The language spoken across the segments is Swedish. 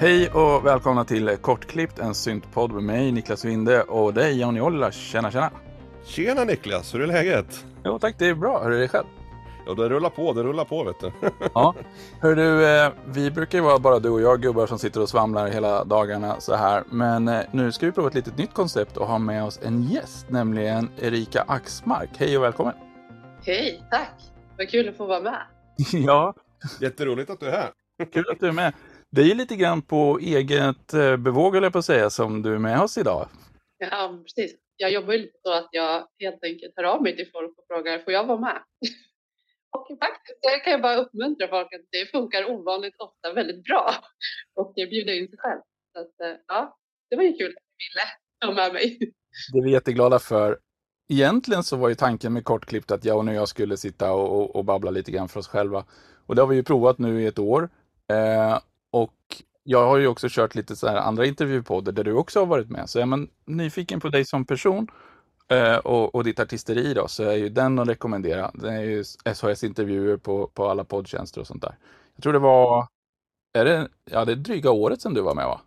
Hej och välkomna till Kortklippt, en syntpodd med mig Niklas Winde och dig Johnny Ollila. Tjena tjena! Tjena Niklas, hur är läget? Jo tack, det är bra. Hur är det själv? Ja, det rullar på, det rullar på vet du. Ja. Hör du, eh, vi brukar ju vara bara du och jag gubbar som sitter och svamlar hela dagarna så här. Men eh, nu ska vi prova ett litet nytt koncept och ha med oss en gäst, nämligen Erika Axmark. Hej och välkommen! Hej, tack! Vad kul att få vara med. ja, Jätteroligt att du är här. kul att du är med. Det är ju lite grann på eget eh, bevåg, jag på att säga, som du är med oss idag. Ja, precis. Jag jobbar ju lite så att jag helt enkelt hör av mig till folk och frågar, får jag vara med? Och faktiskt, jag kan jag bara uppmuntra folk att det funkar ovanligt ofta väldigt bra och bjuda in sig själv. Så att, eh, ja, det var ju kul att du ville ha med mig. Det är vi jätteglada för. Egentligen så var ju tanken med kortklippt att jag och jag skulle sitta och, och, och babbla lite grann för oss själva. Och det har vi ju provat nu i ett år. Eh, och jag har ju också kört lite så här andra intervjupoddar där du också har varit med. Så är man nyfiken på dig som person eh, och, och ditt artisteri då, så är ju den att rekommendera. Det är ju SHS-intervjuer på, på alla poddtjänster och sånt där. Jag tror det var, är det, ja det är dryga året sedan du var med va?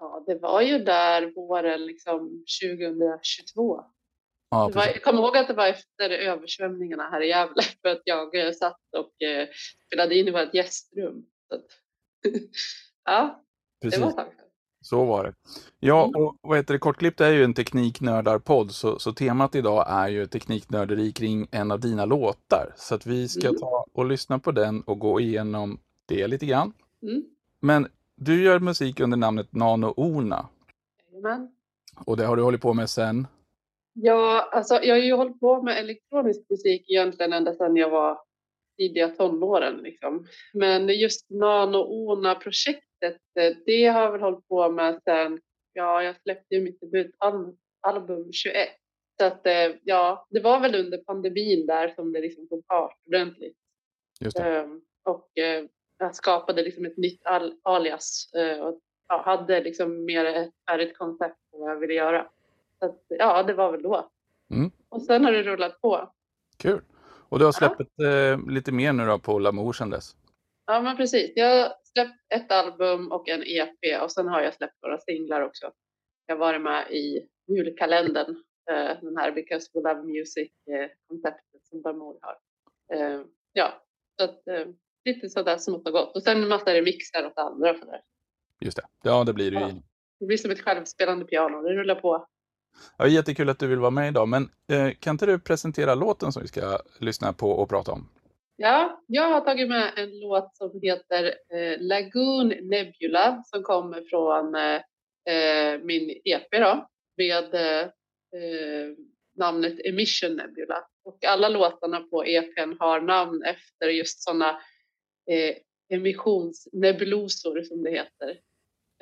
Ja, det var ju där våren liksom 2022. Ja, var, jag kommer ihåg att det var efter översvämningarna här i Gävle för att jag satt och eh, spelade in i vårt gästrum. Så att, ja, det precis. var ett tag sedan. Så var det. Ja, Mm. och vad heter det, Kortklippt är ju en tekniknördarpodd, så, så temat idag är ju tekniknörderi kring en av dina låtar. Så att vi ska Mm. ta och lyssna på den och gå igenom det lite grann. Mm. Men du gör musik under namnet Nano Ona Jajamän. och det har du hållit på med sen. Ja, alltså jag har ju hållit på med elektronisk musik egentligen ända sedan jag var tidiga tonåren. Liksom. Men just Nano-Ona-projektet, eh, det har jag väl hållit på med sedan, ja, jag släppte ju mitt debutalbum 21. Så att, eh, ja, det var väl under pandemin där som det liksom tog fart ordentligt. Just det. Ehm, och eh, jag skapade liksom ett nytt al- alias och ja, hade liksom mer ett färdigt koncept på vad jag ville göra. Så att, ja, det var väl då. Mm. Och sen har det rullat på. Kul. Och du har släppt eh, lite mer nu då på Lamour sedan dess. Ja, men precis. Jag har släppt ett album och en EP och sen har jag släppt några singlar också. Jag har varit med i julkalendern, eh, den här Because We Love Music-konceptet som Lamour har. Eh, ja, så att eh, lite sådär smått och gott. Och sen en massa remixar åt andra och sådär. Just det. Ja, det blir det ju. Ja. Det blir som ett självspelande piano, det rullar på. Ja, jättekul att du vill vara med idag, men eh, kan inte du presentera låten som vi ska lyssna på och prata om? Ja, jag har tagit med en låt som heter eh, Lagoon Nebula som kommer från eh, eh min EP då, med eh, eh, namnet Emission Nebula. Och alla låtarna på EPn har namn efter just sådana eh, emissionsnebulosor som det heter.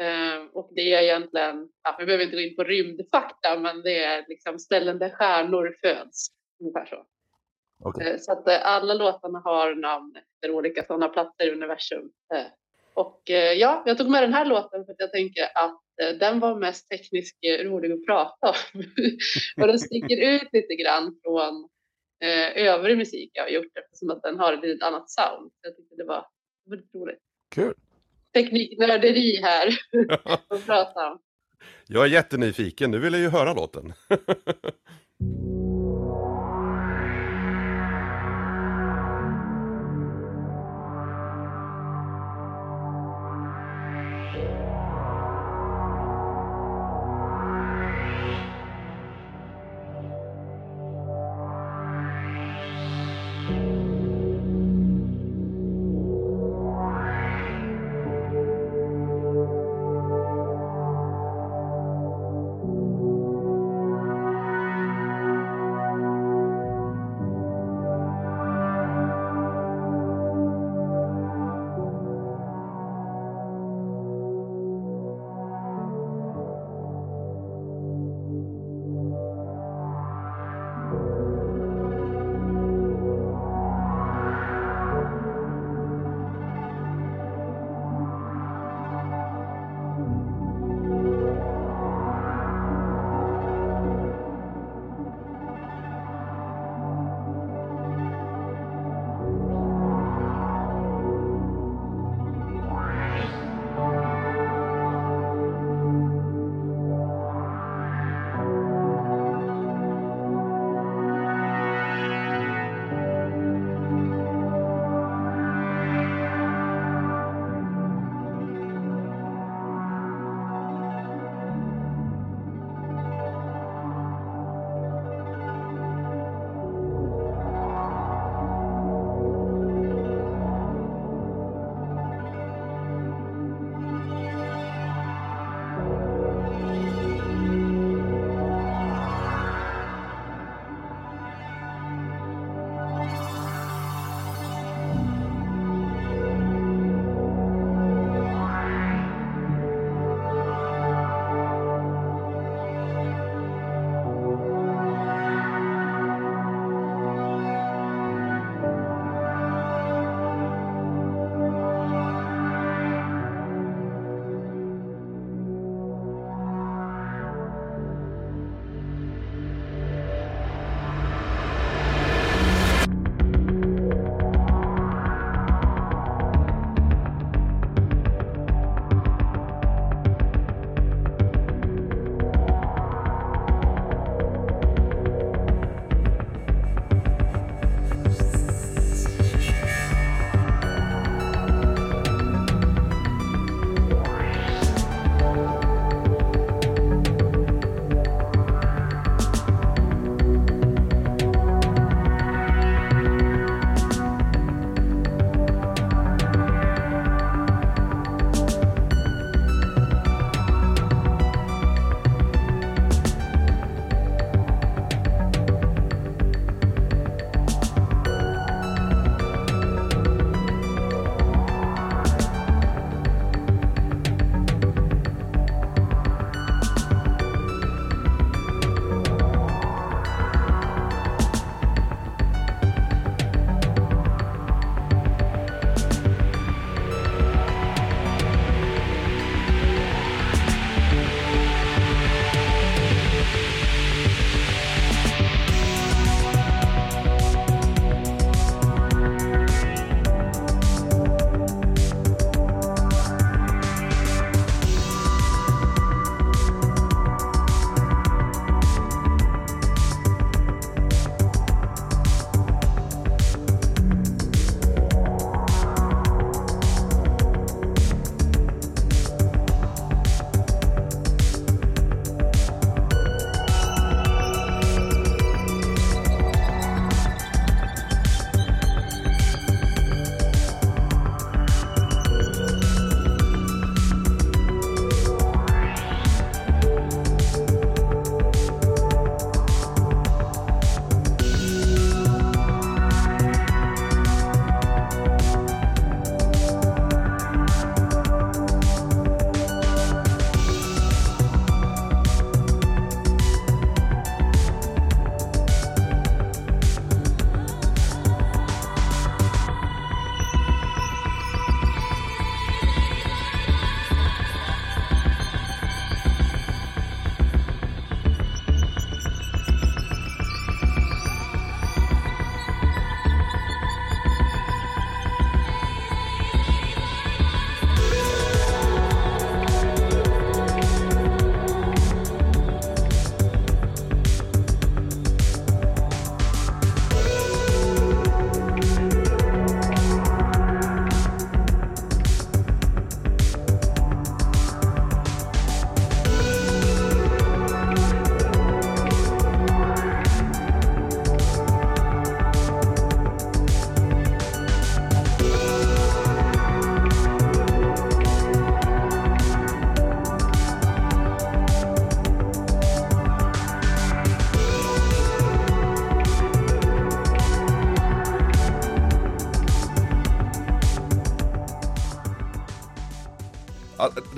Eh, och det är egentligen, ja, vi behöver inte gå in på rymdfakta, men det är liksom ställen där stjärnor föds. Ungefär så. Okej. Eh, Så att eh, alla låtarna har namn efter olika sådana platser i universum. Eh, Och eh, ja, jag tog med den här låten för att jag tänker att den var mest tekniskt rolig att prata om. och den sticker ut lite grann från övrig musik jag har gjort eftersom att den har ett annat sound. Jag tyckte det var väldigt roligt. Kul. Tekniknörderi här att prata om. Jag är jättenyfiken, nu vill jag ju höra låten.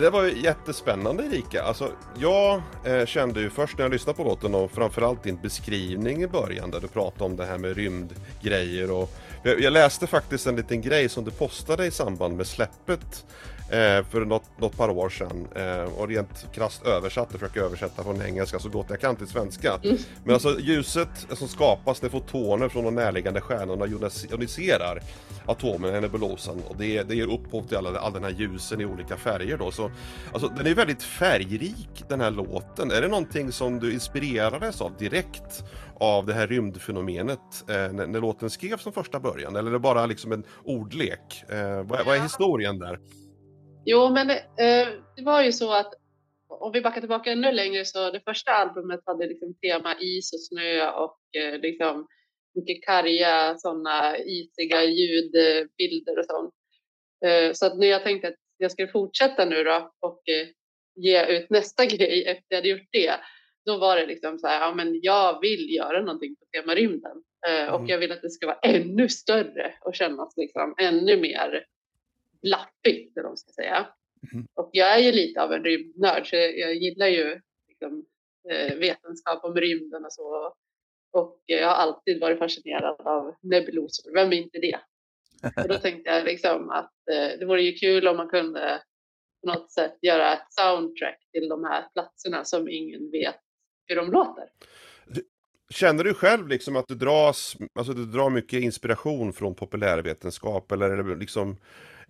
det var ju jättespännande Erika. Alltså, jag eh, kände ju först när jag lyssnade på låten och framförallt din beskrivning i början där du pratade om det här med rymdgrejer och jag, jag läste faktiskt en liten grej som du postade i samband med släppet eh, för något, något par år sedan eh, och rent krasst översatt, jag försöker översätta från engelska så gott jag kan till svenska. Mm. Men alltså ljuset som skapas när fotoner från de närliggande stjärnorna ioniserar atomen i nebulosan och det, det ger upphov till alla, all den här ljusen i olika färger då. Så, alltså, den är väldigt färgrik den här låten. Är det någonting som du inspirerades av direkt av det här rymdfenomenet eh, när, när låten skrevs från första början? Eller är det bara liksom en ordlek? Eh, vad, vad är historien där? Jo, men eh, det var ju så att om vi backar tillbaka ännu längre så det första albumet hade liksom tema is och snö och eh, liksom mycket karga sådana isiga ljudbilder och sånt. Eh, så att när jag tänkte att jag skulle fortsätta nu då och eh, ge ut nästa grej efter jag hade gjort det, då var det liksom så här, ja men jag vill göra någonting på tema rymden eh, och Mm. jag vill att det ska vara ännu större och kännas liksom ännu mer blaffigt, eller vad man ska säga. Mm. Och jag är ju lite av en rymdnörd, så jag, jag gillar ju liksom, eh, vetenskap om rymden och så. Och jag har alltid varit fascinerad av nebulosor, vem är inte det? Och då tänkte jag liksom att eh, det vore ju kul om man kunde på något sätt göra ett soundtrack till de här platserna som ingen vet hur de låter. Känner du själv liksom att du dras, alltså du drar mycket inspiration från populärvetenskap eller är det liksom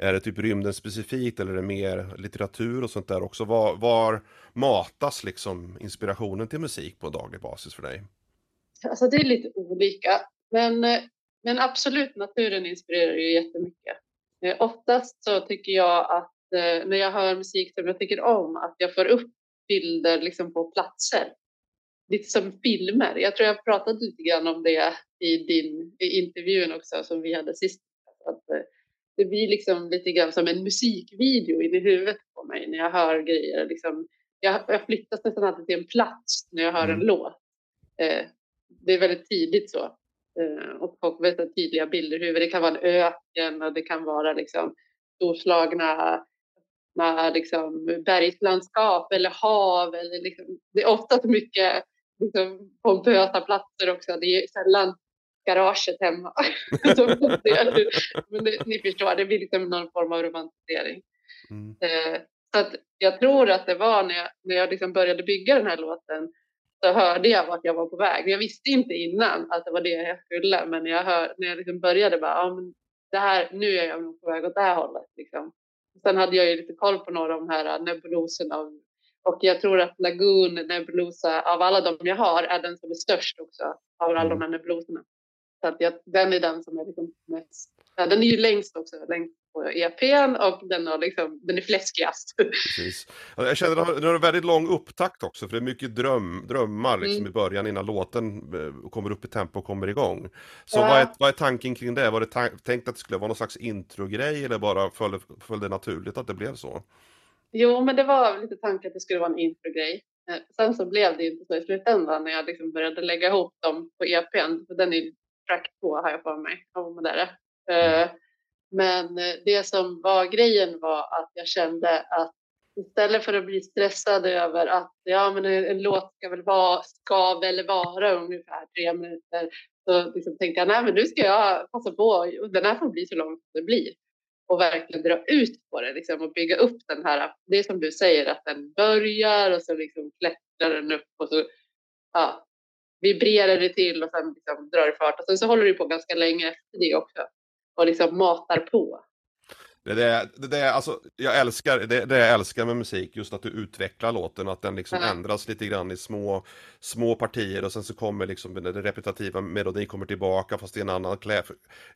är det typ rymden specifikt eller är det mer litteratur och sånt där också? Var, var matas liksom inspirationen till musik på daglig basis för dig? Alltså det är lite olika. Men, men absolut, naturen inspirerar ju jättemycket. Eh, oftast så tycker jag att eh, när jag hör musik som jag tycker om, att jag får upp bilder liksom på platser. Lite som filmer. Jag tror jag pratade lite grann om det i din i intervjun också som vi hade sist. Att eh, det blir liksom lite grann som en musikvideo in i huvudet på mig när jag hör grejer. Liksom, jag, jag flyttas nästan alltid till en plats när jag hör en Mm. låt. Eh, det är väldigt tidigt så. Eh, och folk har väldigt tydliga bilder i huvudet. Det kan vara en öken och det kan vara liksom storslagna med liksom bergslandskap eller hav. Eller liksom, det är ofta så mycket liksom, pompösa platser också. Det är sällan garaget hemma. Men det, ni förstår, det blir liksom någon form av romantisering. Mm. Eh, så att jag tror att det var när jag, när jag liksom började bygga den här låten så hörde jag vart jag var på väg. Jag visste inte innan att det var det jag skulle, men när jag, hör, när jag liksom började bara, ja, men det här, nu är jag nog på väg åt det här hållet. Liksom. Sen hade jag ju lite koll på några av de här nebuloserna och, jag tror att Lagoon Nebulosa, av alla de jag har, är den som är störst också av alla de här nebuloserna. Så att jag, den är den som är liksom mest, ja, den är ju längst också, längst på EPn och den, har liksom, den är fläskigast. Precis. Ja, Jag känner att det har en väldigt lång upptakt också, för det är mycket dröm, drömmar liksom Mm. i början innan låten eh, kommer upp i tempo och kommer igång. Så Ja. vad, är, vad är tanken kring det? Var det ta- tänkt att det skulle vara någon slags introgrej eller bara följde, följde naturligt att det blev så? Jo, men det var lite tanken att det skulle vara en introgrej. Eh, Sen så blev det inte så i slutändan när jag liksom började lägga ihop dem på EPn. För den är track 2 har jag för mig. Ja, men det är det. Eh, Men eh, det som var grejen var att jag kände att istället för att bli stressad över att ja, men en, låt ska väl, vara, ska väl vara ungefär tre minuter. Så liksom tänkte jag, nej men nu ska jag passa på. Den här får bli så lång som det blir och verkligen dra ut på det liksom, och bygga upp den här, det är som du säger att den börjar och så liksom klättrar den upp och så ja, vibrerar det till och sen liksom drar det fart och sen så håller det på ganska länge efter det också och liksom matar på. Det är det, det, det, alltså, jag älskar, det, det jag älskar med musik, just att du utvecklar låten, att den liksom Ja. ändras lite grann i små, små partier och sen så kommer liksom den repetitiva melodin kommer tillbaka fast i en annan klä,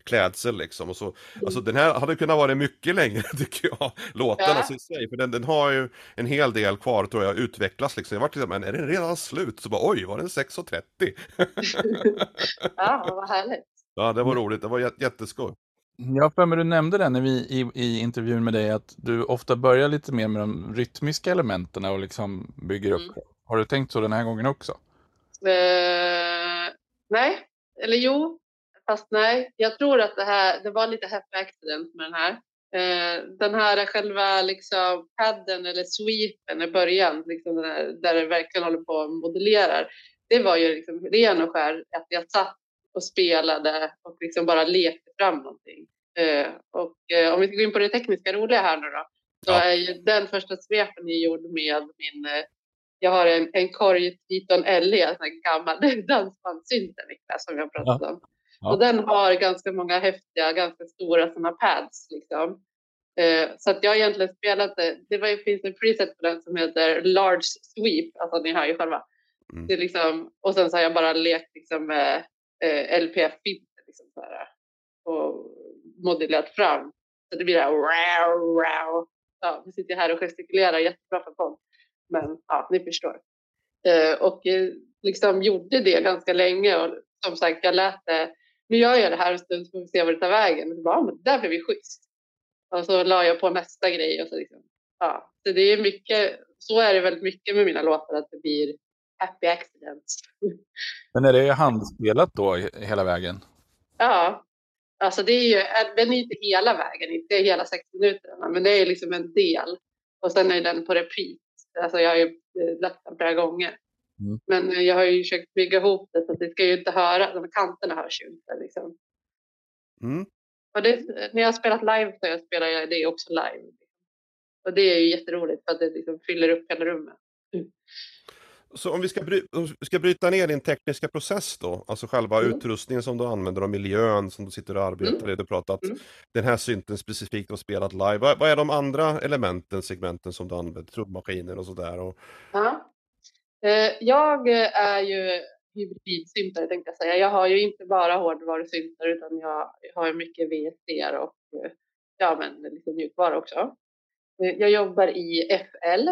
klädsel liksom. Och så, alltså den här hade kunnat vara mycket längre tycker jag, låten Ja. alltså i sig, för den, den har ju en hel del kvar tror jag, utvecklas liksom. Jag var liksom, men är den redan slut? Så bara oj, var den 6.30? Ja, vad härligt. Ja, det var roligt, det var jät- jätteskoj. Jag för mig du nämnde det när vi, i, i intervjun med dig att du ofta börjar lite mer med de rytmiska elementen och liksom bygger upp. Mm. Har du tänkt så den här gången också? Eh, nej, eller jo, fast nej. Jag tror att det här, det var lite happy accident med den här. Eh, den här själva liksom padden eller sweepen i början, liksom där, där det verkligen håller på och modellerar, det var ju liksom ren och skär att jag satt och spelade och liksom bara lekte fram någonting. Eh, och eh, om vi ska gå in på det tekniska roliga här nu då, så Ja. är ju den första svepen är gjord med min, eh, jag har en, en Korg Triton LE, en gammal dansbandssynt som jag pratat om. Ja. Och den har ganska många häftiga, ganska stora sådana pads liksom. Eh, så att jag har egentligen spelat det. Det var, finns en preset på den som heter Large Sweep, alltså ni hör ju själva. Mm. Det liksom, och sen så har jag bara lekt liksom med eh, LPF-filter liksom så här, och modellerat fram. Så det blir det här wow, wow. Ja, nu sitter jag här och gestikulerar jättebra för podd. Men ja, ni förstår. Eh, och eh, liksom gjorde det ganska länge och som sagt, jag lät det. Nu gör jag det här en stund så får vi se vad det tar vägen. Och så bara, ja, men det där blev ju schysst. Och så la jag på nästa grej och så liksom. Ja, så det är mycket. Så är det väldigt mycket med mina låtar att det blir happy accidents. Men är det handspelat då he- hela vägen? Ja, alltså det är ju, den är inte hela vägen, inte hela sex minuterna, men det är liksom en del. Och sen är den på repeat. Alltså jag har ju eh, lagt den flera gånger. Mm. Men eh, jag har ju försökt bygga ihop det så att det ska ju inte höra, de kanterna hörs ju inte liksom. Mm. Och det, när jag har spelat live så jag spelar jag det också live. Och det är ju jätteroligt för att det liksom fyller upp hela rummet. Så om vi ska, bry om vi ska bryta ner din tekniska process då, alltså själva Mm. utrustningen som du använder och miljön som du sitter och arbetar Mm. i. Du pratat Mm. den här synten specifikt och spelat live. Vad, vad är de andra elementen, segmenten som du använder? Trummaskiner och sådär. Och... Ja. Eh, Jag är ju hybridsyntare tänkte jag säga. Jag har ju inte bara hårdvarusyntar utan jag har ju mycket VST och eh, ja, men lite mjukvara också. Eh, Jag jobbar i FL.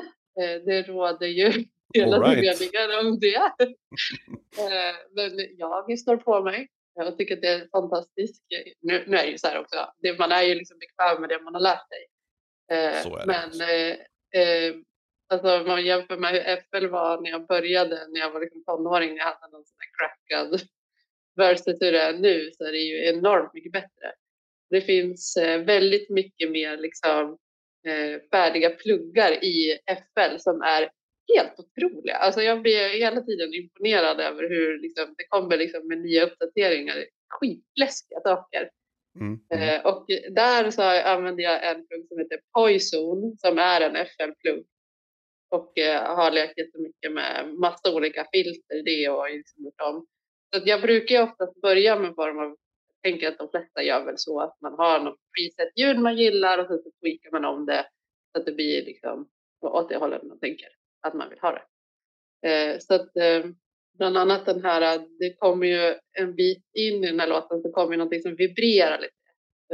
Det råder ju hela right. meningar om det. Eh, Men jag står på mig. Jag tycker att det är fantastiskt. Nu, nu är det ju så här också. Det, man är ju liksom bekväm med det man har lärt sig. Eh. Men eh, eh, Alltså man jämför med hur FL var när jag började, när jag var liksom tonåring, när jag hade någon sån här crackad versus hur det är nu så är det ju enormt mycket bättre. Det finns väldigt mycket mer liksom färdiga pluggar i FL som är helt otroliga. Alltså jag blir hela tiden imponerad över hur liksom, det kommer liksom med nya uppdateringar, skitläskiga saker. Mm. Mm. Eh, och där så använder jag en plugg som heter Poison som är en FL-plugg. Och eh, har lekt jättemycket med massa olika filter det och liksom om. Så jag brukar ju oftast börja med form av, jag tänker att de flesta gör väl så att man har något preset-ljud man gillar och så tweakar man om det så att det blir liksom åt det hållet man tänker att man vill ha det. Eh, så att eh, bland annat den här, det kommer ju en bit in i den här låten så kommer ju någonting som vibrerar lite.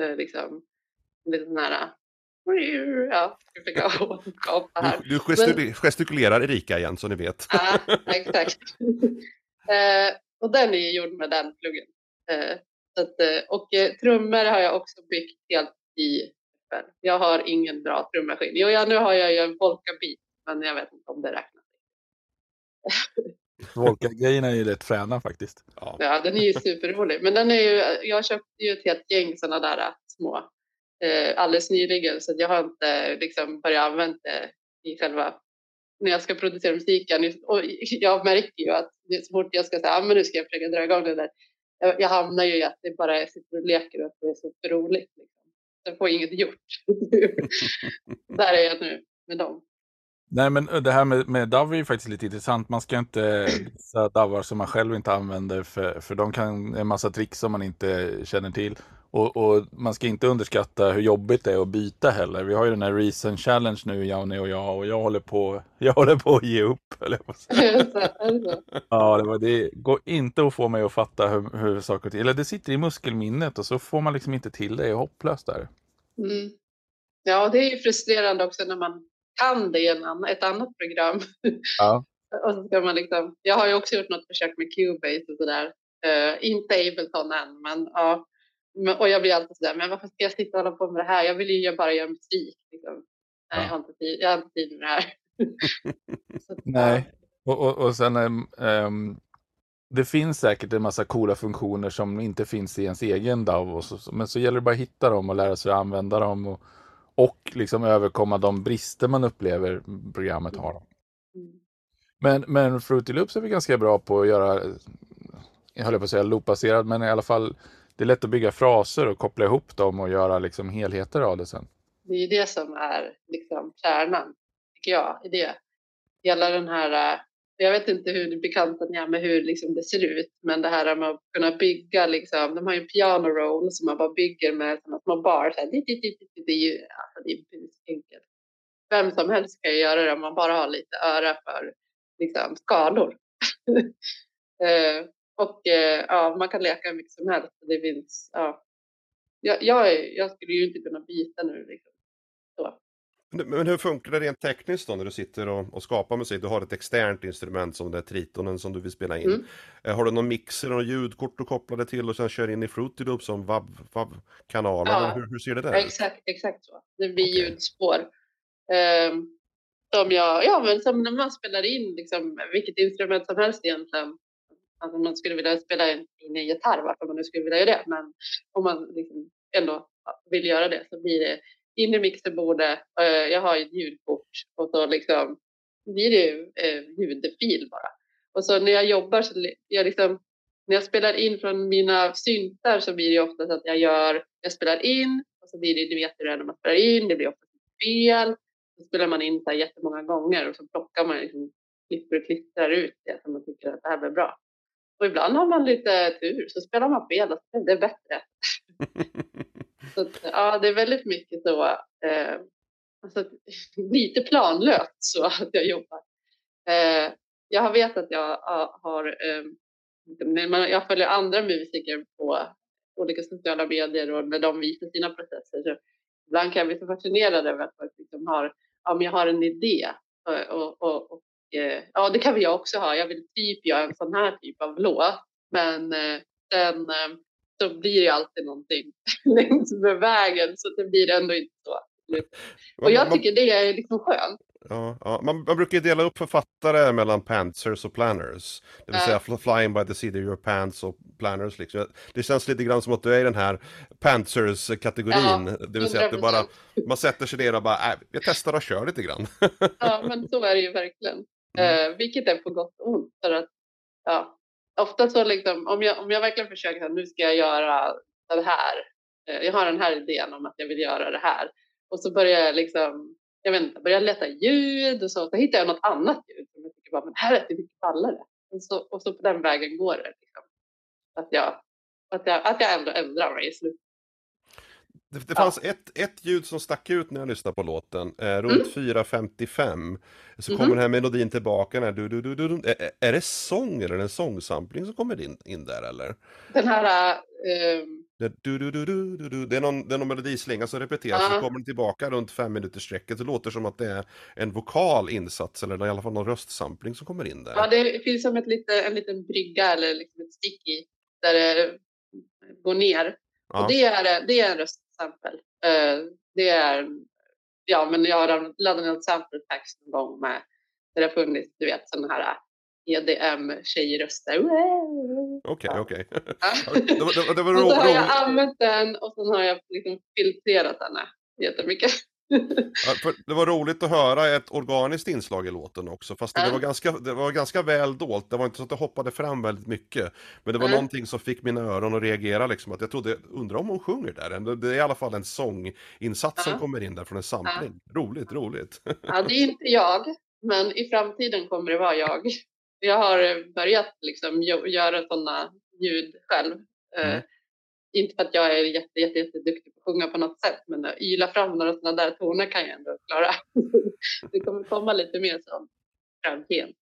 Eh, liksom, lite sån här, ja, ska försöka återskapa här. Du, du gestikul- gestikulerar Erika igen så ni vet. Ja, exakt. eh, och den är ju gjord med den pluggen. Eh, så att, eh, och eh, trummor har jag också byggt helt i. Jag har ingen bra trummaskin. Jo, ja, nu har jag ju en Volca Beat, men jag vet inte om det räknas. Volka-grejerna är ju rätt fräna faktiskt. Ja. Ja, den är ju superrolig. Men den är ju, jag köpte ju ett helt gäng sådana där äh, små eh, alldeles nyligen så jag har inte liksom börjat använda det i själva när jag ska producera musiken. Och jag märker ju att så fort jag ska säga, ah, men nu ska jag försöka dra igång det där. Jag, jag hamnar ju i att det bara är sitter och leker och att det är så roligt. Liksom. Jag får inget gjort. där är jag nu med dem. Nej, men det här med, med DAV är faktiskt lite intressant. Man ska inte visa DAVar som man själv inte använder, för, för de kan en massa tricks som man inte känner till. Och, och man ska inte underskatta hur jobbigt det är att byta heller. Vi har ju den här Reason Challenge nu, Janne och jag, och jag håller på, jag håller på att ge upp. så? Ja, det, var, det går inte att få mig att fatta hur, hur saker och ting, eller det sitter i muskelminnet och så får man liksom inte till det, det är hopplöst där. Mm. Ja, det är ju frustrerande också när man kan det i en annan, ett annat program. Ja. och så ska man liksom, jag har ju också gjort något försök med Cubase och sådär. Uh, inte Ableton än, men ja. Men, och jag blir alltid sådär, men varför ska jag sitta och hålla på med det här? Jag vill ju bara göra musik. Liksom. Nej, Ja. jag, har inte tid, jag har inte tid med det här. så, Nej. Och, och, och sen, ehm, det finns säkert en massa coola funktioner som inte finns i ens egen DAW. Så, men så gäller det bara att hitta dem och lära sig att använda dem. Och, och liksom överkomma de brister man upplever programmet har. Men, men Fruity Loops är vi ganska bra på att göra, jag höll på att säga loopbaserad, men i alla fall det är lätt att bygga fraser och koppla ihop dem och göra liksom helheter av det sen. Det är ju det som är liksom kärnan, tycker jag, i det. Hela den här, jag vet inte hur bekanta ni är med hur liksom det ser ut, men det här med att kunna bygga, liksom, de har ju en piano roll som man bara bygger med sådana små bar. Så här, det, det, det, det är ju alltså, det är enkelt. Vem som helst kan ju göra det om man bara har lite öra för liksom, skalor. eh, och eh, ja, man kan leka hur mycket som helst. Det finns, ja. jag, jag, jag skulle ju inte kunna byta nu. Liksom. Men hur funkar det rent tekniskt då när du sitter och, och skapar musik? Du har ett externt instrument som det är tritonen som du vill spela in. Mm. Eh, Har du någon mixer och ljudkort du kopplar det till och sen kör in i Fruity Loop som WAV-kanaler? Ja. Hur, hur ser det där ut? Exakt, exakt så. Det blir Okej. ljudspår. Um, som jag, ja men som när man spelar in liksom, vilket instrument som helst egentligen. Alltså man skulle vilja spela in in en gitarr, varför man nu skulle vilja göra det. Men om man liksom ändå vill göra det så blir det in i mixerbordet. Eh, jag har ett ljudkort och så liksom blir det ju eh, ljudfil bara. Och så när jag jobbar så jag liksom när jag spelar in från mina syntar så blir det ju oftast att jag gör, jag spelar in och så blir det, du vet hur det är när man spelar in, det blir oftast fel. Så spelar man in så här jättemånga gånger och så plockar man liksom, klipper och klistrar ut det som man tycker att det här blir bra. Och ibland har man lite tur så spelar man fel och så blir det bättre. Så att, ja, det är väldigt mycket så, eh, alltså, lite planlöst så att jag jobbar. Eh, jag vet att jag har, eh, jag följer andra musiker på olika sociala medier och när de visar sina processer. Så ibland kan jag bli så fascinerad över att folk liksom har, ja men jag har en idé och, och, och, och eh, ja det kan väl jag också ha. Jag vill typ göra en sån här typ av låt. Men eh, sen eh, så blir det ju alltid någonting längs med vägen så det blir ändå inte så. Och jag tycker det är liksom skönt. Ja, ja. Man, man brukar ju dela upp författare mellan pantsers och planners. Det vill säga fl- flying by the seat of your pants och planners. Liksom. Det känns lite grann som att du är i den här pantsers-kategorin. Det vill säga att du bara, 100%. man sätter sig ner och bara, äh, jag testar och kör lite grann. Ja, men så är det ju verkligen. Mm. Eh, vilket är på gott och ont. För att, ja, ofta så liksom, om jag, om jag verkligen försöker att nu ska jag göra det här. Eh, jag har den här idén om att jag vill göra det här. Och så börjar jag liksom, jag vet inte, börjar leta ljud och så. Så hittar jag något annat ljud som jag tycker bara, men här är det mycket ballare. Och så, och så på den vägen går det. Liksom. Att, jag, att, jag, att jag ändå ändrar mig i slutet. Det, det Ja. fanns ett, ett ljud som stack ut när jag lyssnade på låten. Eh, runt Mm. 4.55 så Mhm. kommer den här melodin tillbaka. Den här, du, du, du, du. Är, är det sång eller en sångsampling som kommer in, in där eller? Den här, eh, Det, du, du, du, du, du, du. det är någon, det är någon melodislinga som repeteras, så Ja. kommer den tillbaka runt fem minuters sträcket. Det låter som att det är en vokal insats eller i alla fall någon röstsampling som kommer in där. Ja, det finns som ett lite, en liten brygga eller liksom ett sticky där det går ner. Ja. Och det är, det är en röstsample. Eh, det är, ja men jag har laddat ner ett sample packs någon gång med, där det har funnits, du vet, sådana här EDM-tjejröster. Okej, Ja. okej. Ja. Det var, det var, det var Och så har jag använt den och sen har jag liksom filtrerat den jättemycket. Ja, det var roligt att höra ett organiskt inslag i låten också. Fast det, Ja. var ganska, det var ganska väl dolt. Det var inte så att det hoppade fram väldigt mycket. Men det var Nej. någonting som fick mina öron att reagera. Liksom, att jag trodde, undrar om hon sjunger där. Det- är i alla fall en sånginsats som Ja. kommer in där från en sampling. Roligt, roligt. Ja, det är inte jag, men i framtiden kommer det vara jag. Jag har börjat liksom gö- göra sådana ljud själv. Eh, Mm. Inte för att jag är jätte, jätte, jätteduktig på att sjunga på något sätt, men att yla fram några sådana där toner kan jag ändå klara. det kommer komma lite mer som framtiden.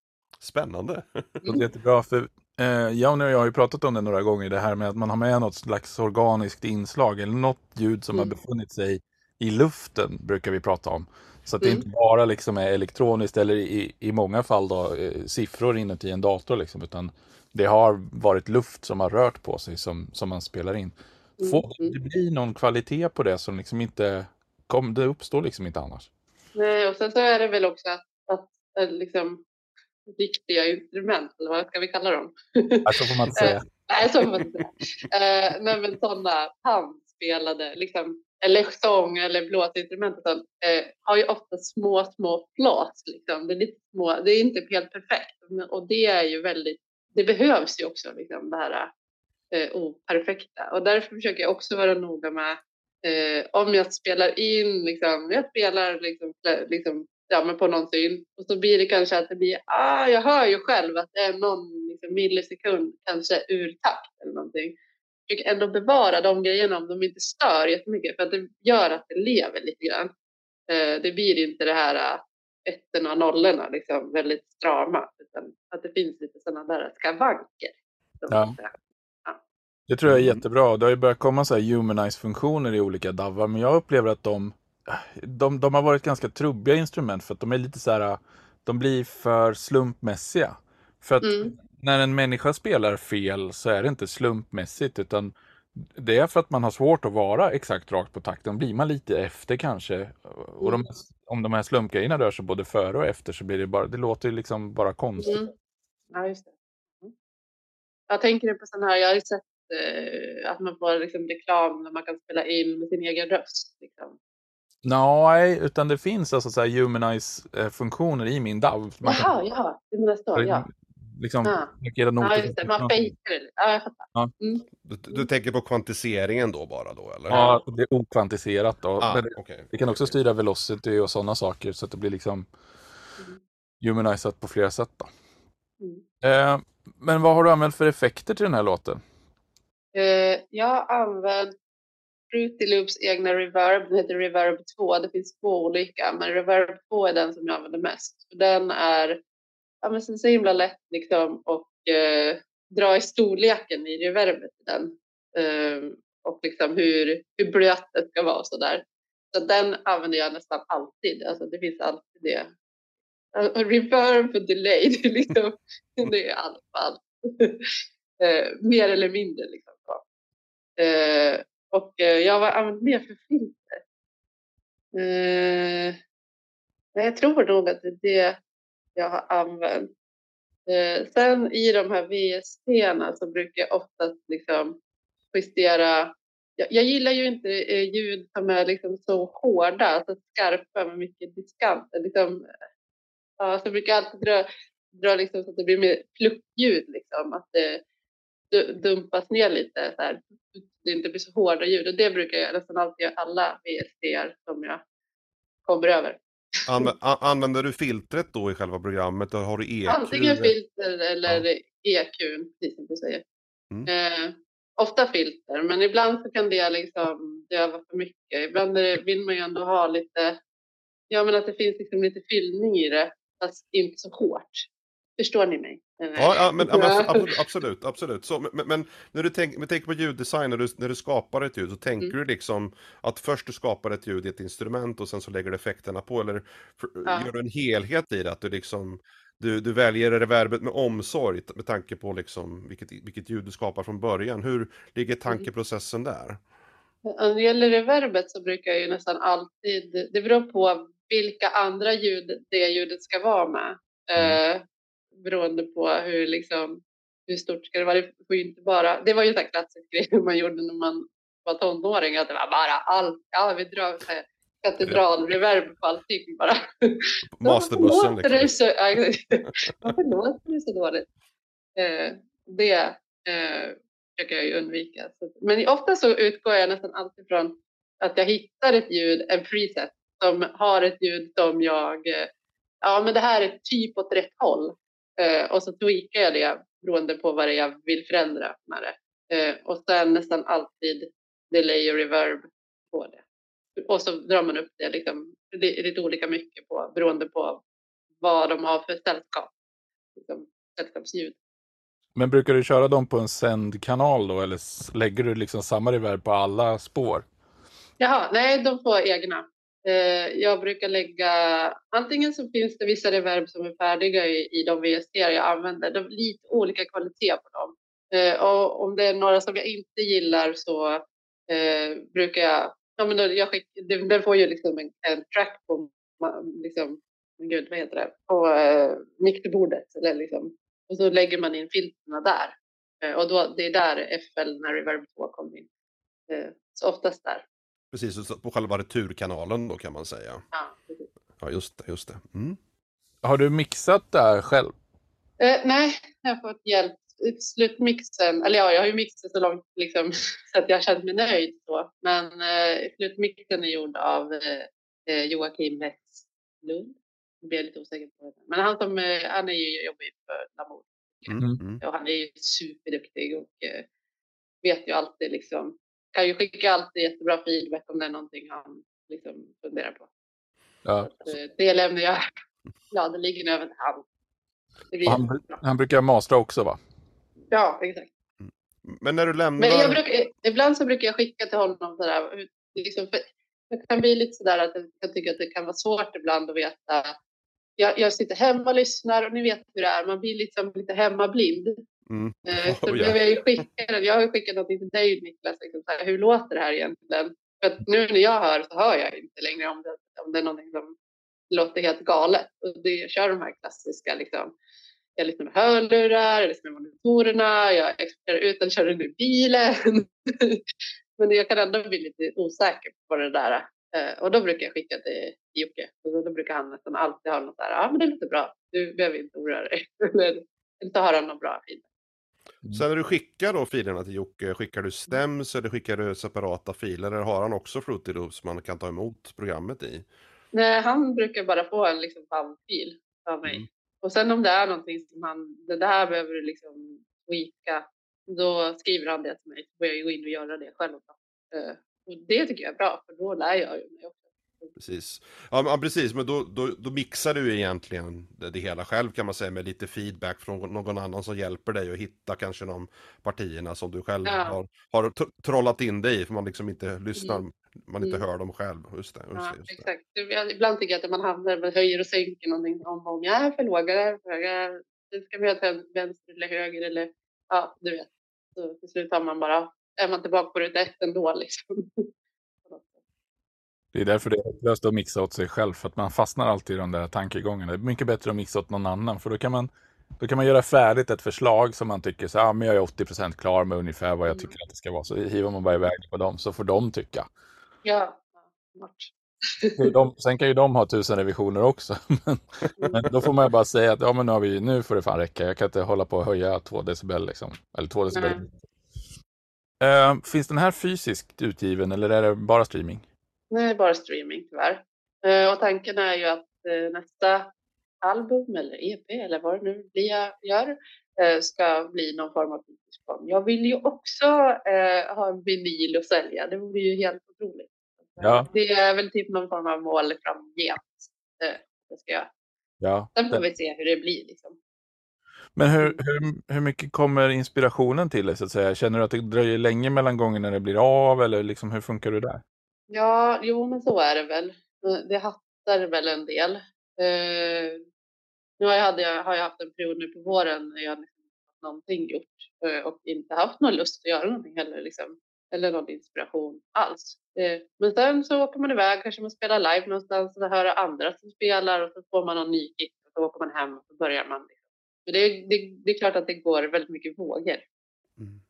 Spännande. Det låter jättebra för eh, Janne och jag har ju pratat om det några gånger det här med att man har med något slags organiskt inslag eller något ljud som Mm. har befunnit sig i luften brukar vi prata om. Så att det Mm. inte bara liksom är elektroniskt eller i, i många fall då eh, siffror inuti en dator liksom utan det har varit luft som har rört på sig som, som man spelar in. Får Mm. det blir någon kvalitet på det som liksom inte kom, det uppstår liksom inte annars. Nej, och sen så är det väl också att, att eh, liksom, riktiga instrument, eller vad ska vi kalla dem? Så får man inte säga. Nej, så får man inte säga. Eh, nej, men sådana handspelade, liksom, eller sång eller blåsinstrument och sånt, eh, har ju ofta små, små flås. Liksom. Det, är lite små, det är inte helt perfekt och det är ju väldigt, det behövs ju också, liksom, det här eh, operfekta. Och därför försöker jag också vara noga med eh, om jag spelar in, liksom, jag spelar liksom, eh, liksom, ja, men på någon syn och så blir det kanske att det blir, ah, jag hör ju själv att det är någon liksom, millisekund kanske ur takt eller någonting. Jag försöker ändå bevara de grejerna om de inte stör jättemycket för att det gör att det lever lite grann. Eh, det blir inte det här ettorna och nollorna liksom väldigt strama utan att det finns lite sådana där skavanker. Ja. Det tror jag är jättebra. Det har ju börjat komma så här humanize-funktioner i olika DAVar, men jag upplever att de, de, de har varit ganska trubbiga instrument för att de är lite så här, de blir för slumpmässiga. För att mm. när en människa spelar fel så är det inte slumpmässigt utan det är för att man har svårt att vara exakt rakt på takten. Blir man lite efter kanske och de, mm. Om de här slumpgrejerna rör sig både före och efter så blir det bara, det låter liksom bara konstigt. Mm. Ja, just det. Mm. Jag tänker på sån här, jag har ju sett eh, att man får liksom reklam när man kan spela in med sin egen röst. Liksom. Nej, utan det finns alltså så humanize-funktioner i min DAV. Man jaha, kan... jaha, det menar så, ja. Liksom, ja. ja, just det, man fejkar det. Ja, jag fattar. Ja. Mm. Du, du, tänker på kvantiseringen då bara då, eller? Ja, det är okvantiserat då. Ah, det, okay. det, kan också styra velocity och sådana saker så att det blir liksom mm. humanizat på flera sätt då. Mm. Eh, men vad har du använt för effekter till den här låten? Eh, jag har använt Fruity Loops egna reverb, den heter Reverb 2. Det finns två olika, men Reverb 2 är den som jag använder mest. Den är ja, men så himla lätt liksom och eh, dra i storleken i reverbet i den. Eh, och liksom hur, hur blöt det ska vara och så där. Så den använder jag nästan alltid. Alltså det finns alltid det. Alltså, reverb och delay, det är, liksom, det är allt på allt. eh, mer eller mindre liksom. Eh, och eh, jag har använt mer för filter. Eh, jag tror nog att det är det jag har använt. Eh, sen i de här VST så brukar jag oftast liksom justera. Jag, jag gillar ju inte eh, ljud som är liksom så hårda, alltså skarpa med mycket diskant. Liksom, eh, ja, så jag brukar alltid dra, dra liksom så att det blir mer pluppljud, liksom, att eh, det dumpas ner lite så här, det inte blir så hårda ljud och det brukar jag nästan alltid göra alla VST som jag kommer över. Använder du filtret då i själva programmet? Eller har du EQ? Antingen filter eller ja. EQ, precis som du säger. Mm. Eh, ofta filter, men ibland så kan det liksom döva för mycket. Ibland vill man ju ändå ha lite, ja men att det finns liksom lite fyllning i det, fast inte så hårt. Förstår ni mig? Ja, ja, men, ja, absolut, absolut. Så, men, men, när du tänker, tänker på ljuddesign, när du, när du skapar ett ljud, så tänker mm. du liksom att först du skapar ett ljud i ett instrument och sen så lägger du effekterna på, eller för, ja. gör du en helhet i det, att du liksom du, du väljer reverbet med omsorg med tanke på liksom vilket, vilket ljud du skapar från början. Hur ligger mm. tankeprocessen där? När det gäller reverbet så brukar jag ju nästan alltid, det beror på vilka andra ljud det ljudet ska vara med. Mm. Beroende på hur, liksom, hur stort ska det vara. Det, får inte bara, det var ju en klassisk grej man gjorde när man var tonåring, att det var bara allt, ja vi drar katedralreverb på allting bara. Masterbussen liksom. Varför låter det så dåligt? Eh, det eh, försöker jag ju undvika. Men ofta så utgår jag nästan alltid från att jag hittar ett ljud, en preset, som har ett ljud som jag, eh, ja men det här är typ åt rätt håll. Eh, och så tweakar jag det beroende på vad det är jag vill förändra med det. Eh, och sen nästan alltid delay och reverb på det. Och så drar man upp det liksom, det är lite olika mycket på beroende på vad de har för sällskap. Liksom, sällskapsljud. Men brukar du köra dem på en sändkanal då eller lägger du liksom samma reverb på alla spår? Jaha, nej de får egna. Eh, jag brukar lägga, antingen så finns det vissa reverb som är färdiga i, i de VST jag använder. Det är lite olika kvalitet på dem. Eh, och om det är några som jag inte gillar så eh, brukar jag, ja men jag skick, den får ju liksom en, en track på liksom, gud vad heter det, på eh. Eller liksom, och så lägger man in filterna där. Eh, och då, det är där FL när Reverb 2 kommer in. Eh, så oftast där. Precis, på själva returkanalen då kan man säga. Ja, precis. Ja, just det. Just det. Mm. Har du mixat där själv? Eh, nej, jag har fått hjälp. Slutmixen, eller ja, jag har ju mixat så långt liksom, så att jag känt mig nöjd. Så. Men eh, slutmixen är gjord av eh, eh Joakim Westlund. Nu blir jag lite osäker på det. Men han, som, eh, han är ju, jobbar ju för Lamour. Mm. Mm. Och han är ju superduktig och eh, vet ju alltid liksom, kan ju skicka alltid jättebra feedback om det är någonting han liksom funderar på. Ja. Eh, det lämnar jag gladeligen över till han. Han, han brukar mastra också va? Ja, exakt. Men när du lämnar... Men jag brukar, ibland så brukar jag skicka till honom sådär, liksom, det kan bli lite sådär att jag tycker att det kan vara svårt ibland att veta. Jag, jag sitter hemma och lyssnar och ni vet hur det är, man blir liksom lite hemmablind. Mm. Eh, Så Oh, behöver jag ju skicka. Jag har ju skickat något till dig Niklas, liksom, så här, hur låter det här egentligen? För att nu när jag hör så hör jag inte längre om det, om det är någonting som låter helt galet. Och det, jag kör de här klassiska liksom, jag lyssnar med hörlurar, jag lyssnar med monitorerna, jag exporterar ut den, kör den i bilen. Men jag kan ändå bli lite osäker på det där. Eh, Och då brukar jag skicka till Jocke. Och då- brukar han nästan alltid ha något där, ja men det låter bra, du behöver inte oroa dig. Eller eller så har han något bra feedback. Sen när du skickar då filerna till Jocke, skickar du stems eller skickar du separata filer? Eller har han också Fruity Loops man kan ta emot programmet i? Nej, han brukar bara få en liksom bandfil av mig. Mm. Och sen om det är någonting som han, det där behöver du liksom tweaka, då skriver han det till mig. Så får jag gå in och göra det själv. Då. Eh, Och det tycker jag är bra, för då lär jag mig också. Precis. Ja, men, precis, men då, då, då mixar du egentligen det, det hela själv kan man säga med lite feedback från någon annan som hjälper dig att hitta kanske de partierna som du själv Ja. har, har tr- trollat in dig i för man liksom inte lyssnar, man inte Mm. hör dem själv. Just det, just Ja, det, just det. exakt. Jag, ibland tycker jag att man hamnar, man höjer och sänker någonting om, om jag är för låg eller för hög. Det ska vi ha vänster eller höger eller ja, du vet. Så till slut har man bara, är man tillbaka på ruta ett ändå liksom. Det är därför det är hopplöst att mixa åt sig själv, för att man fastnar alltid i de där tankegångarna. Det är mycket bättre att mixa åt någon annan, för då kan man, då kan man göra färdigt ett förslag som man tycker så ah, men jag är 80% klar med ungefär vad jag Mm. tycker att det ska vara. Så hivar man bara iväg på dem, så får de tycka. Ja, smart. De, sen kan ju de ha tusen revisioner också. Men, men då får man ju bara säga att ja, men nu, har vi, nu får det fan räcka. Jag kan inte hålla på och höja två decibel. Liksom. Eller två decibel. Eh, finns den här fysiskt utgiven eller är det bara streaming? Nej, bara streaming tyvärr. Eh, Och tanken är ju att eh, nästa album eller EP eller vad det nu blir jag gör eh, ska bli någon form av fysisk form. Jag vill ju också eh, ha en vinyl att sälja. Det vore ju helt otroligt. Ja. Det är väl typ någon form av mål framgent. Eh, det ska jag. Ja. Sen får vi se hur det blir. Liksom. Men hur, hur, hur mycket kommer inspirationen till dig så att säga? Känner du att det dröjer länge mellan gångerna det blir av eller liksom, hur funkar det där? Ja, jo, men så är det väl. Eh, det hattar väl en del. Eh, nu har jag, hade jag, har jag haft en period nu på våren när jag liksom inte haft någonting gjort eh, och inte haft någon lust att göra någonting heller. Liksom. Eller någon inspiration alls. Eh, men sen så åker man iväg, kanske man spelar live någonstans och hör andra som spelar och så får man någon ny kick och så åker man hem och så börjar man. Liksom. Men det, det, det är klart att det går väldigt mycket vågor. Mm.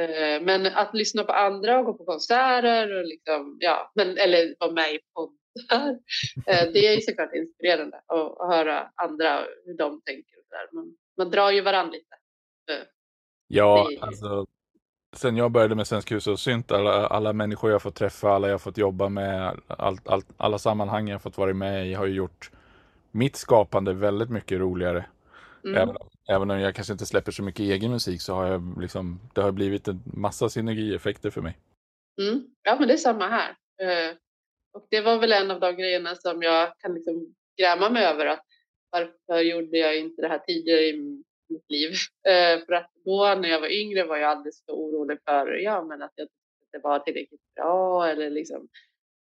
Eh, Men att lyssna på andra och gå på konserter och liksom, ja, men, eller vara med i poddar. eh, Det är ju såklart inspirerande att, att höra andra hur de tänker. Och där. Man, man drar ju varandra lite. Ja, Det- alltså sen jag började med Svensk hus och synt, alla, alla människor jag fått träffa, alla jag fått jobba med, allt, allt, alla sammanhang jag fått vara med i har ju gjort mitt skapande väldigt mycket roligare. Mm. Även, om- även om jag kanske inte släpper så mycket egen musik så har jag liksom, det har blivit en massa synergieffekter för mig. Mm. Ja, men det är samma här. Eh, Och det var väl en av de grejerna som jag kan liksom gräma mig över. Att varför gjorde jag inte det här tidigare i mitt liv? Eh, För att då när jag var yngre var jag alldeles för orolig för ja, men att jag det var tillräckligt bra eller liksom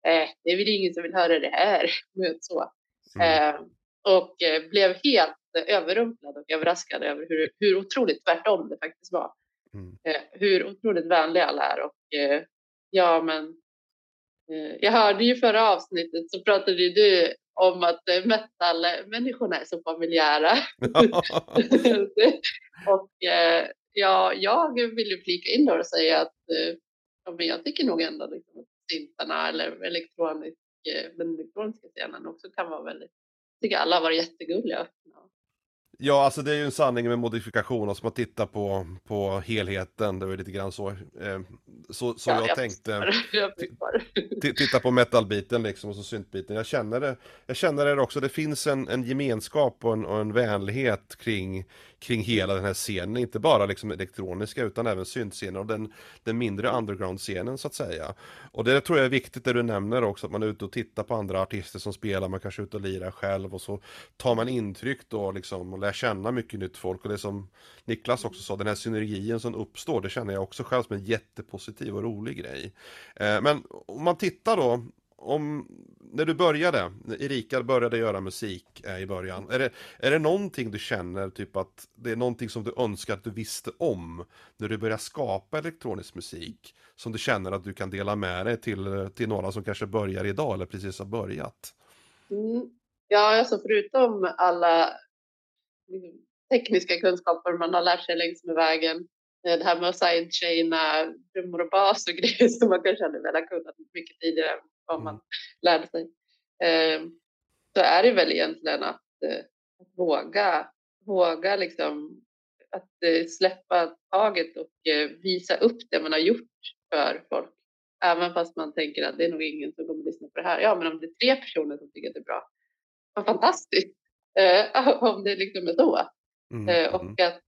eh, det är väl ingen som vill höra det här. Så. Mm. Och eh, blev helt eh, överrumplad och överraskad över hur, hur otroligt tvärtom det faktiskt var. Mm. Eh, hur otroligt vänliga alla är. Och ja, men jag hörde ju förra avsnittet så pratade ju du om att metal-människorna är så familjära. och ja, jag vill ju flika in och säga att ja, men jag tycker nog ändå liksom att syntarna eller elektronisk, den elektroniska scenen också kan vara väldigt, tycker alla varit jättegulliga. Ja, alltså det är ju en sanning med modifikation, alltså man tittar på, på helheten, det var lite grann så, eh, så, så ja, jag, jag tänkte. titta på metalbiten liksom och så syntbiten. Jag känner det, jag känner det också, det finns en, en gemenskap och en, och en vänlighet kring, kring hela den här scenen, inte bara liksom elektroniska utan även syntscenen och den, den mindre underground-scenen så att säga. Och det tror jag är viktigt det du nämner också, att man är ute och tittar på andra artister som spelar, man kanske är ute och lirar själv och så tar man intryck då liksom och lär känna mycket nytt folk och det som Niklas också sa, den här synergin som uppstår, det känner jag också själv som en jättepositiv och rolig grej. Eh, men om man tittar då om, när du började, när Erika började göra musik eh, i början, är det, är det någonting du känner, typ att det är någonting som du önskar att du visste om när du började skapa elektronisk musik, som du känner att du kan dela med dig till, till några som kanske börjar idag eller precis har börjat? Mm. Ja, alltså förutom alla liksom, tekniska kunskaper man har lärt sig längs med vägen, eh, det här med att sidechaina trummor och bas och grejer som man kanske hade velat kunna mycket tidigare vad man mm. lärde sig. Eh, så är det väl egentligen att, eh, att våga, våga liksom att eh, släppa taget och visa upp det man har gjort för folk. Även fast man tänker att det är nog ingen som kommer att lyssna på det här. Ja, men om det är tre personer som tycker att det är bra, vad fantastiskt! om det liksom är så. Mm. och mm. att,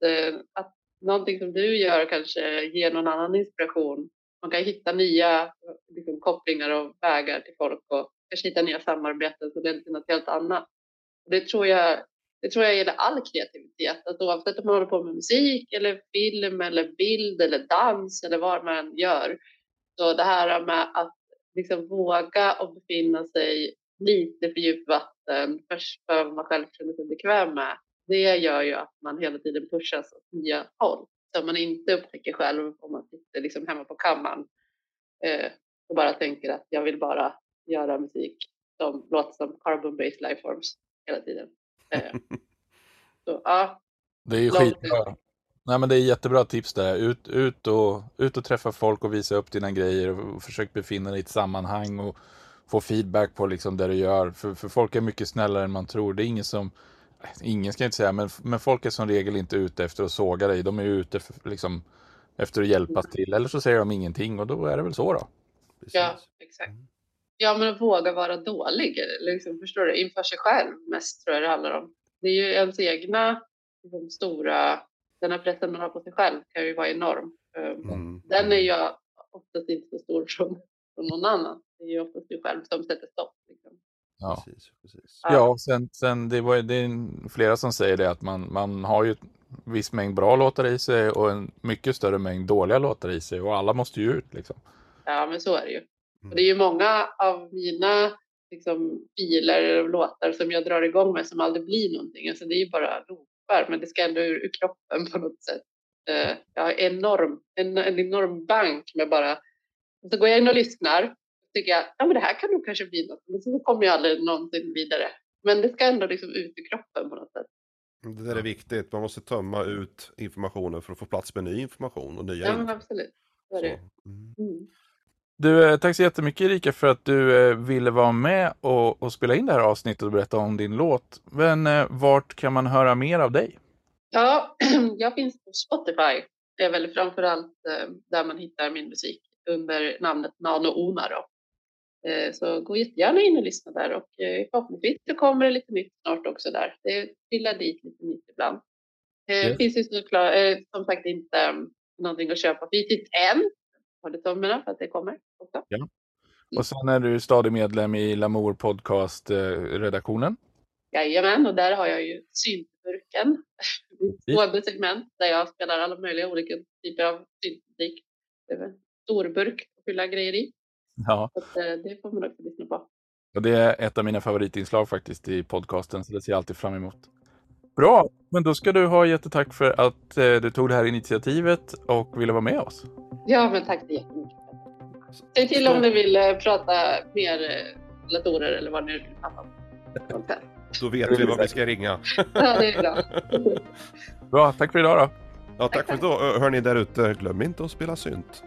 att någonting som du gör kanske ger någon annan inspiration man kan hitta nya liksom, kopplingar och vägar till folk och kanske hitta nya samarbeten som leder till något helt annat. Det tror jag, det tror jag gäller all kreativitet, att oavsett om man håller på med musik eller film eller bild eller dans eller vad man gör. Så det här med att liksom våga och befinna sig lite för djupt vatten, först för vad man själv känner sig bekväm med, det gör ju att man hela tiden pushas åt nya håll som man inte upptäcker själv om man sitter liksom hemma på kammaren eh, och bara tänker att jag vill bara göra musik som låter som carbon-based lifeforms hela tiden. Eh, så, ja. Det är ju skitbra. Nej, men det är jättebra tips där. Ut, ut, och, ut och träffa folk och visa upp dina grejer och försök befinna dig i ett sammanhang och få feedback på liksom det du gör. För, för folk är mycket snällare än man tror. Det är ingen som ingen ska jag inte säga, men, men folk är som regel inte ute efter att såga dig. De är ute för, liksom, efter att hjälpa mm. till. Eller så säger de ingenting och då är det väl så då. Precis. Ja, exakt. Mm. Ja, men att våga vara dålig, liksom, förstår du, inför sig själv mest tror jag det handlar om. Det är ju ens egna liksom, stora, den här pressen man har på sig själv kan ju vara enorm. Ehm, mm. Den är ju oftast inte så stor som, som någon annan. Det är ju oftast du själv som sätter stopp. Liksom. Ja, precis, precis. ja sen, sen det, var, det är flera som säger det att man, man har ju en viss mängd bra låtar i sig och en mycket större mängd dåliga låtar i sig och alla måste ju ut liksom. Ja, men så är det ju. Mm. Och det är ju många av mina liksom, filer och låtar som jag drar igång med som aldrig blir någonting. Alltså det är ju bara loopar, men det ska ändå ur, ur kroppen på något sätt. Uh, jag har enorm, en, en enorm bank med bara så går jag in och lyssnar tycker jag ja, men det här kan nog kanske bli något, men så kommer jag aldrig någonsin vidare. Men det ska ändå liksom ut i kroppen på något sätt. Det där är viktigt, man måste tömma ut informationen för att få plats med ny information och nya Ja, men absolut. Är det. Mm. mm. Du, eh, tack så jättemycket Erika för att du eh, ville vara med och, och, spela in det här avsnittet och berätta om din låt. Men eh, vart kan man höra mer av dig? Ja, jag finns på Spotify. Det är väl framförallt där man hittar min musik under namnet Nano Ona då. Eh, så gå jättegärna in och lyssna där och eh, förhoppningsvis så kommer det lite nytt snart också där. Det trillar dit lite nytt ibland. Det eh, yes. finns ju såklart, som sagt inte um, någonting att köpa fysiskt än. Håller tummarna för att det kommer också. Ja. Mm. Och sen är du stadig medlem i Lamour Podcast-redaktionen. Jajamän, och där har jag ju syntburken. Två segment där jag spelar alla möjliga olika typer av syntmusik. Det är en stor burk att fylla grejer i. Ja. Så eh, det får man också lyssna på. Och det är ett av mina favoritinslag faktiskt i podcasten, så det ser jag alltid fram emot. Bra, men då ska du ha jättetack för att eh, du tog det här initiativet och ville vara med oss. Ja, men tack så jättemycket. Säg till om du vill eh, prata mer datorer eller vad vill prata om. Då vet vi vad vi ska ringa. Ja, det är bra. Bra, tack för idag då. Ja, tack för idag. Hör ni där ute, glöm inte att spela synt.